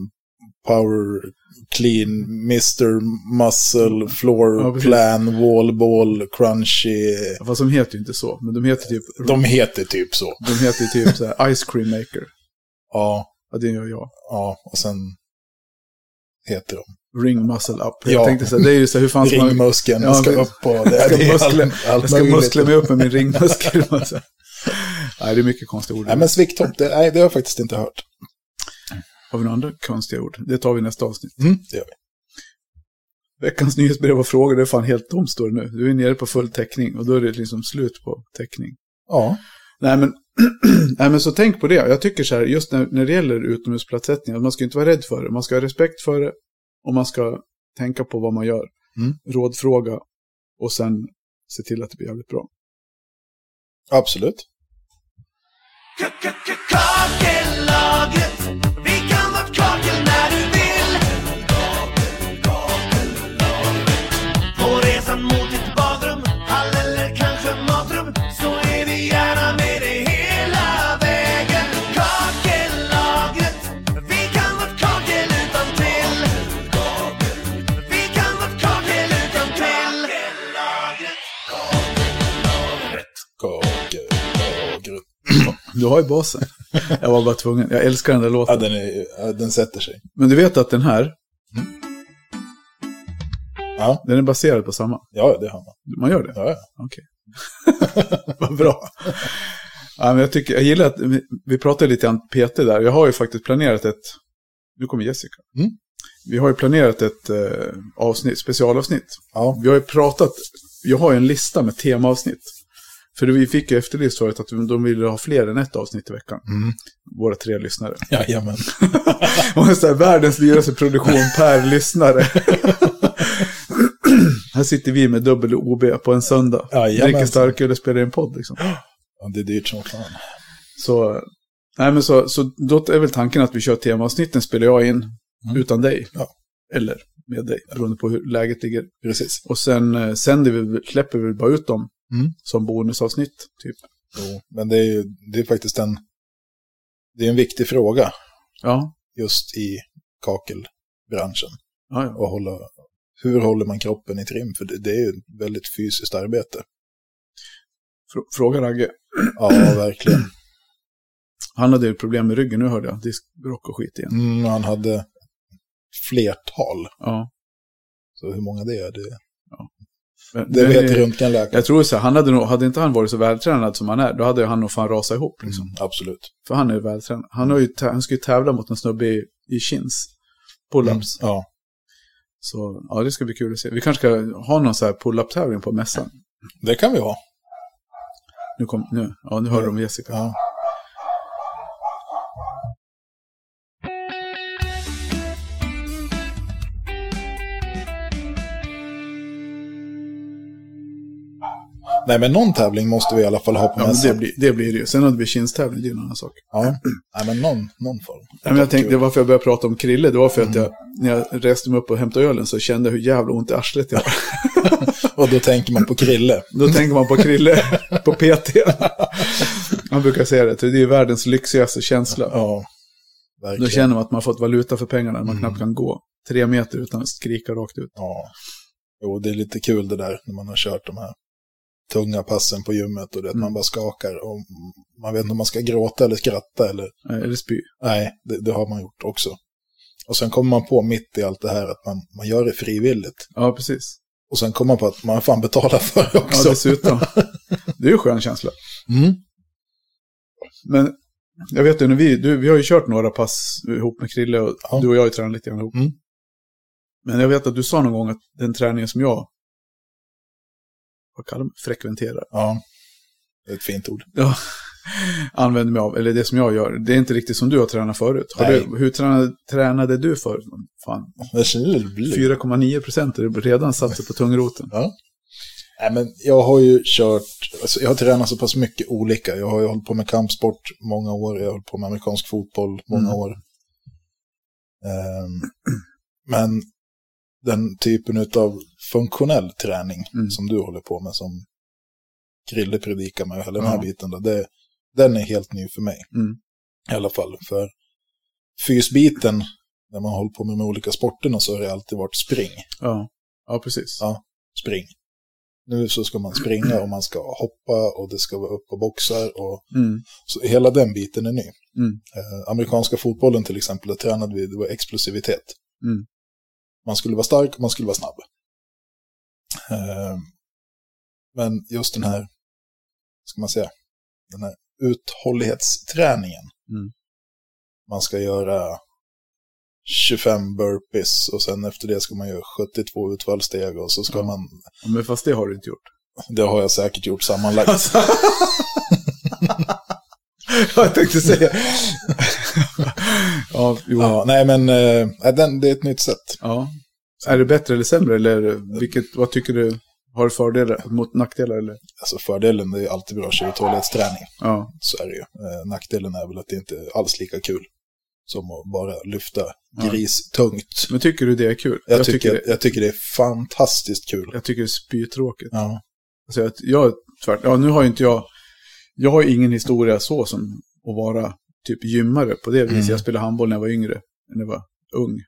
power clean, Mr. Muscle, floor Ja, plan, wall ball, crunchy. Fast de heter ju inte så, men de heter typ, De heter typ så. de heter typ så här, ice cream maker. Ja, Ja, det gör jag. ja, och sen heter de. Ring muscle up. Ja. Jag tänkte så här, det är ju så här, hur fan ska man... Ringmuskeln Ja, ska upp och det, Jag ska, det är muskla, allt, allt jag ska muskla mig upp med min ringmuskel. Alltså. Nej, det är mycket konstiga ord. Nej, men svikthopp, det, nej, det har jag faktiskt inte hört. Har vi några andra konstiga ord? Det tar vi i nästa avsnitt. Mm, det gör vi. Veckans nyhetsbrev och frågor, det är fan helt tomt står det nu. Du är nere på full täckning och då är det liksom slut på täckning. Ja, Nej men, nej, men så tänk på det. Jag tycker så här, just när, när det gäller utomhusplatssättning, att man ska inte vara rädd för det. Man ska ha respekt för det och man ska tänka på vad man gör. Mm. Rådfråga och sen se till att det blir jävligt bra. absolut. Du har ju basen. Jag var bara tvungen. Jag älskar den där Ja, låten. den, är, ja, den sätter sig. Men du vet att den här, Ja, Den är baserad på samma. ja det har man. Man gör det? Ja, ja. Okej. Vad bra. Ja, men jag, tycker, jag gillar att vi, vi pratade lite om PT där. Jag har ju faktiskt planerat ett... Nu kommer Jessica. Mm. Vi har ju planerat ett eh, avsnitt, specialavsnitt. ja. Vi har ju pratat, jag har ju en lista med temaavsnitt. För vi fick ju efterlyst förut att de ville ha fler än ett avsnitt i veckan. Mm. Våra tre lyssnare. Jajamän. Och så här, världens dyraste produktion per lyssnare. här sitter vi med dubbel OB på en söndag. Jajamän. Dricker starköl och spelar in podd liksom. Ja, det är dyrt som fan. Så, nej men så, så då är väl tanken att vi kör temaavsnitten spelar jag in Mm. utan dig. Ja. Eller med dig, beroende på hur läget ligger. Precis. Och sen eh, sänder vi, släpper vi bara ut dem Mm. som bonusavsnitt. Typ. Jo, men det är ju det är faktiskt en, det är en viktig fråga Ja, just i kakelbranschen. ja, ja. Och hålla, hur håller man kroppen i trim? För det, det är ju ett väldigt fysiskt arbete. Frå- Fråga Ragge. Ja, verkligen. Han hade ju problem med ryggen, nu hörde jag. Diskbråck och skit igen. Mm, han hade flertal. Ja. Så hur många det är, det, Men, det vet röntgenläkaren. Jag tror så han hade nog, hade inte han varit så vältränad som han är, då hade han nog fan rasat ihop liksom. Mm, absolut. För han är vältränad. Han, har ju, han ska ju tävla mot en snubbe i, i chins. Pull-ups. Mm, ja, Så ja, det ska bli kul att se. Vi kanske ska ha någon så här pull-up-tävling på mässan. det kan vi ha. Nu, kom, nu, ja, nu hör de Jessica. Ja. Nej, men någon tävling måste vi i alla fall ha på Ja, mässan. det, blir, det blir det ju. Sen det blir kinstävling, det är en annan sak. Ja, Nej, men någon, någon form. Nej, men jag tänkte, det var varför jag började prata om Krille. Det var för att jag, när jag reste mig upp och hämtade ölen så kände jag hur jävla ont i arslet jag har. Och då tänker man på Krille. Då tänker man på Krille, på PT. Han brukar säga det, det är världens lyxigaste känsla. Ja, verkligen. Då känner man att man fått valuta för pengarna när man knappt kan gå. Tre meter utan att skrika rakt ut. Ja. Jo, det är lite kul det där när man har kört de här tunga passen på gymmet och det, att Mm. man bara skakar. Och man vet inte om man ska gråta eller skratta eller... Nej, Eller spy. Nej, det, det har man gjort också. Och sen kommer man på mitt i allt det här att man, man gör det frivilligt. Ja, precis. Och sen kommer man på att man fan betalar för det Ja, också. dessutom. Det är ju en skön känsla. mm. Men jag vet ju, vi, du, vi har ju kört några pass ihop med Krille och Ja. du och jag har ju tränat lite grann ihop. Mm. Men jag vet att du sa någon gång att den träningen som jag, vad kallar man frekventerar, Ja, ett fint ord. ja, använder mig av, eller det som jag gör, det är inte riktigt som du har tränat förut. Har du, hur tränade, tränade du förut? Fan, 4,9 procent är det redan satt på tungroten. Ja. Nej, men jag har ju kört, alltså jag har tränat så pass mycket olika. Jag har ju hållit på med kampsport många år, jag har hållit på med amerikansk fotboll många Mm. år. Ehm, men den typen av funktionell träning Mm. som du håller på med, som Krille predikar med, hela den här Ja. biten, då, det, den är helt ny för mig. Mm. I alla fall, för fysbiten, när man håller på med de olika sporterna så har det alltid varit spring. Ja, ja precis. Ja. spring. Nu så ska man springa och man ska hoppa och det ska vara upp på boxar. Och, Mm. så hela den biten är ny. Mm. Eh, amerikanska fotbollen till exempel, där tränade vi, det var explosivitet. Mm. Man skulle vara stark och man skulle vara snabb. Eh, men just den här, ska man säga, den här uthållighetsträningen. Mm. Man ska göra 25 burpees och sen efter det ska man göra 72 utfallssteg och så ska Ja. man Ja, Men fast det har du inte gjort. Det har jag säkert gjort sammanlagt. Alltså. jag tänkte säga. ja, jo. Ja. ja, nej, men eh, den, det är ett nytt sätt. Är det bättre eller sämre? Eller vilket, vad tycker du har fördelar mot nackdelar? Eller? Alltså fördelen är alltid bra att köra uthållighetsträning. Ja, Så är det ju. Eh, nackdelen är väl att det inte är alls lika kul som att bara lyfta Ja. gristungt. men tycker du det är kul? Jag, tycker, det, jag tycker det är fantastiskt kul. jag tycker det är spytråkigt. Ja. Alltså, jag, jag, tvärt, ja, nu har ju inte jag, jag har ingen historia så som att vara typ gymmare på det viset. Mm. Jag spelade handboll när jag var yngre, när jag var ung.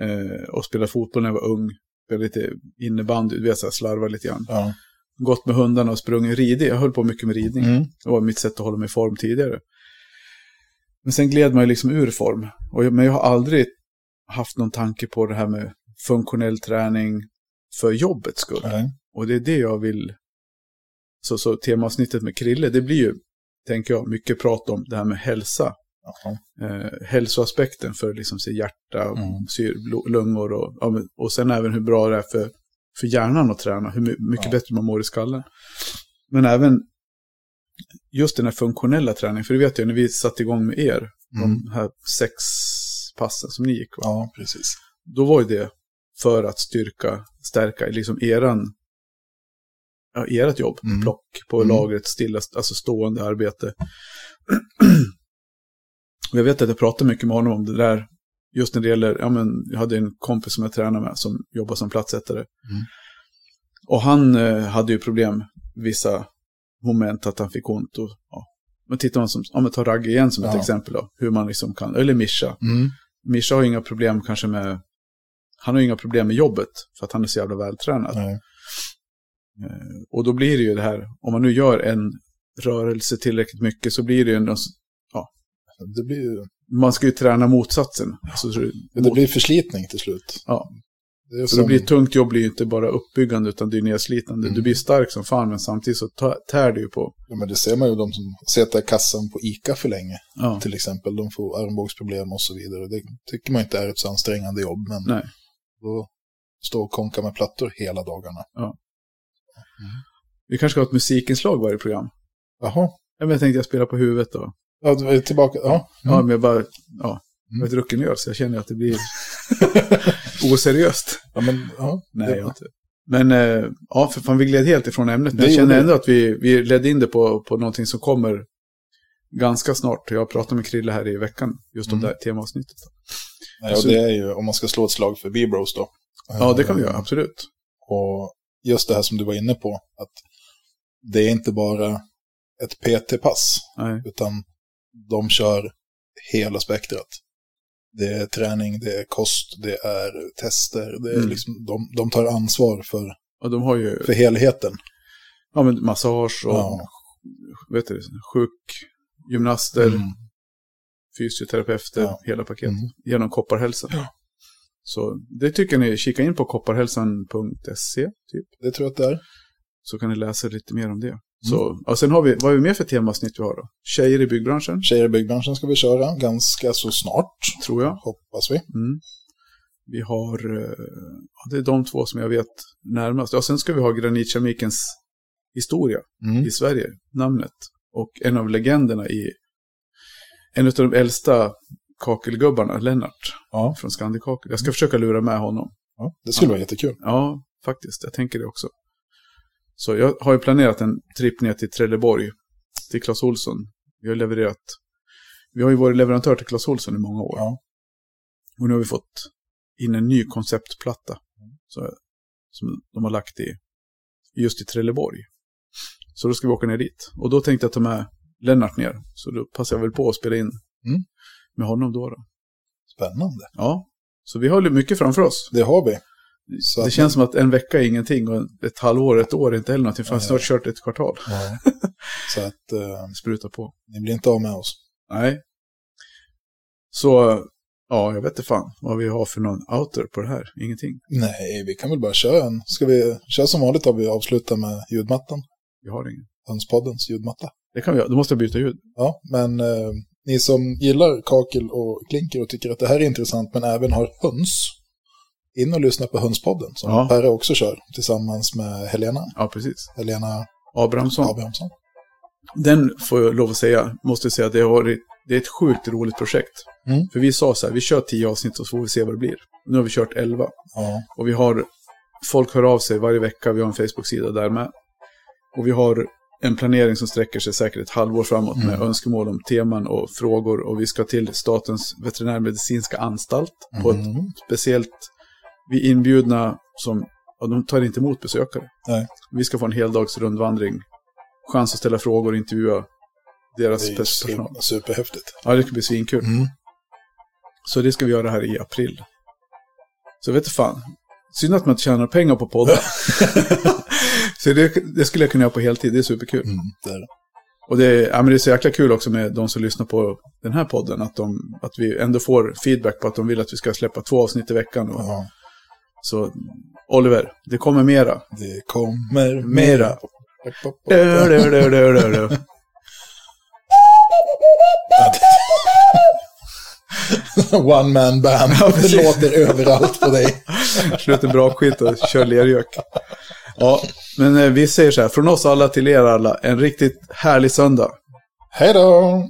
Eh, och spelade fotboll när jag var ung. Spelade lite innebandy, du vet, så här, slarva lite grann. Ja. Gått med hundarna och sprungit ridning. Jag höll på mycket med ridning. Mm. Det var mitt sätt att hålla mig i form tidigare. Men sen gled man ju liksom ur form. Och jag, men jag har aldrig haft någon tanke på det här med funktionell träning för jobbets skull. Nej. Och det är det jag vill. Så, så temaavsnittet med Krille, det blir ju, tänker jag, mycket prat om det här med hälsa. Eh, hälsoaspekten för liksom sig hjärta, och Mm. syr, lungor och, och sen även hur bra det är för, för hjärnan att träna, hur my- mycket Ja. bättre man mår i skallen. Men även just den här funktionella träningen, för det vet jag när vi satte igång med er, Mm. de här sex passen som ni gick, va? Ja, precis. då var ju det för att styrka, stärka liksom eran, ja, ert jobb, Mm. plock på Mm. lagret, stilla, alltså stående arbete. Och jag vet att jag pratade mycket med honom om det där, just när det gäller, ja men, jag hade en kompis som jag tränade med som jobbar som platsättare. Mm. Och han eh, hade ju problem, vissa moment att han fick ont. Och, ja. Men tittar man som, om man tar Ragge igen som ett Ja. exempel då, hur man liksom kan, eller Mischa. Mm. Mischa har ju inga problem kanske med, han har ju inga problem med jobbet för att han är så jävla vältränad. Nej. Eh, Och då blir det ju det här, om man nu gör en rörelse tillräckligt mycket så blir det ju en, Det blir ju man ska ju träna motsatsen. Alltså, så, det blir förslitning till slut. Ja. Det som, blir ett tungt jobb blir ju inte bara uppbyggande utan det är nedslitande. Mm. Du blir stark som fan men samtidigt så tär det ju på. ja, men det ser man ju de som sitter i kassan på ICA för länge. Ja. Till exempel, de får armbågsproblem och så vidare. Det tycker man inte är ett så ansträngande jobb, men Nej. då står och konka med plattor hela dagarna. Vi kanske ska ha ett musikinslag varje program. Jaha, Ja, men jag tänkte jag spela på huvudet då. Ja, du är tillbaka. Ja, Ja, men jag bara, ja, Mm. jag är drucken öl så jag känner att det blir oseriöst. ja men ja. Nej, det, jag har inte. Men eh, ja, för fan vi gled helt ifrån ämnet. Men Det jag känner ändå att vi, vi ledde in det på, på någonting som kommer ganska snart. Jag pratade med Krille här i veckan just om Mm. det här temaavsnittet. nej, och det är ju om man ska slå ett slag för B-Bros då. Ja, det kan vi göra, absolut. Och just det här som du var inne på, att det är inte bara ett PT-pass, utan de kör hela spektrat. Det är träning, det är kost, det är tester, det är Mm. liksom, de, de tar ansvar för, Och de har ju för helheten. ja, men massage och Ja. vet du, sjukgymnaster, Mm. fysioterapeuter, Ja. hela paketet. Mm. Genom Kopparhälsan. Ja. Så det tycker ni, kika in på kopparhälsan.se typ. Det tror jag att det är. Så kan ni läsa lite mer om det. Mm. Så, och sen har vi, vad är vi mer för temasnitt vi har då? Tjejer i byggbranschen, Tjejer i byggbranschen ska vi köra ganska så snart, tror jag. hoppas vi. Mm. Vi har, eh, ja, det är de två som jag vet närmast. Ja, sen ska vi ha granitkeramikens historia Mm. i Sverige, namnet. Och en av legenderna i, en av de äldsta kakelgubbarna, Lennart, Ja, från Skandikakel. Jag ska försöka lura med honom. ja, det skulle Ja. vara jättekul. Ja, faktiskt. Jag tänker det också. Så jag har ju planerat en tripp ner till Trelleborg, till Clas Olsson. Vi har levererat, vi har ju varit leverantör till Clas Olsson i många år. Ja. Och nu har vi fått in en ny konceptplatta. Så, som de har lagt i, just i Trelleborg. Så då ska vi åka ner dit. Och då tänkte jag ta med Lennart ner. Så då passar jag väl på att spela in Mm. med honom då. då. Spännande. Ja, så vi har mycket framför oss. Det har vi. Så det känns som att en vecka är ingenting och ett halvår, ett år är inte heller någonting. För jag snart kört ett kvartal. Ja. Så att eh, Spruta på. ni blir inte av med oss. Nej. Så, ja, jag vet inte fan vad vi har för någon outer på det här. Ingenting. Nej, vi kan väl bara köra en. Ska vi köra som vanligt har vi avslutat med ljudmattan. Vi har ingen. Hönspoddens ljudmatta. Det kan vi göra. Då måste jag byta ljud. Ja, men eh, ni som gillar kakel och klinker och tycker att det här är intressant men även har höns. In och lyssna på Hönspodden som Ja. Perre också kör tillsammans med Helena. Ja, precis. Helena Abrahamsson. Abrahamsson. Den får jag lov att säga, måste jag säga att det har varit, det är ett sjukt roligt projekt. Mm. För vi sa så här, vi kör tio avsnitt och så får vi se vad det blir. Nu har vi kört elva. Ja, Och vi har, folk hör av sig varje vecka, vi har en Facebook-sida där med. Och vi har en planering som sträcker sig säkert ett halvår framåt med Mm. önskemål om teman och frågor. Och vi ska till Statens veterinärmedicinska anstalt på ett Mhm. speciellt, vi är inbjudna som, ja, de tar inte emot besökare. Nej. Vi ska få en heldags rundvandring, chans att ställa frågor och intervjua deras det är personal. su- superhäftigt. Ja, det ska bli svinkul. Mm. Så det ska vi göra här i april. Så vet inte fan. Synd att man inte tjänar pengar på poddar. så det, det skulle jag kunna göra på heltid, det är superkul. Mm, det är det. Och det är, ja, men det är så jäkla kul också med de som lyssnar på den här podden. Att, de, att vi ändå får feedback på att de vill att vi ska släppa två avsnitt i veckan. Och, Ja, Så Oliver, det kommer mera. det kommer Mera. mera. Du, du, du, du, du, du. One man band. det låter överallt på dig. Slut en bra skit och kör lergök. Ja, men eh, vi säger så här, från oss alla till er alla, en riktigt härlig söndag. Hej då!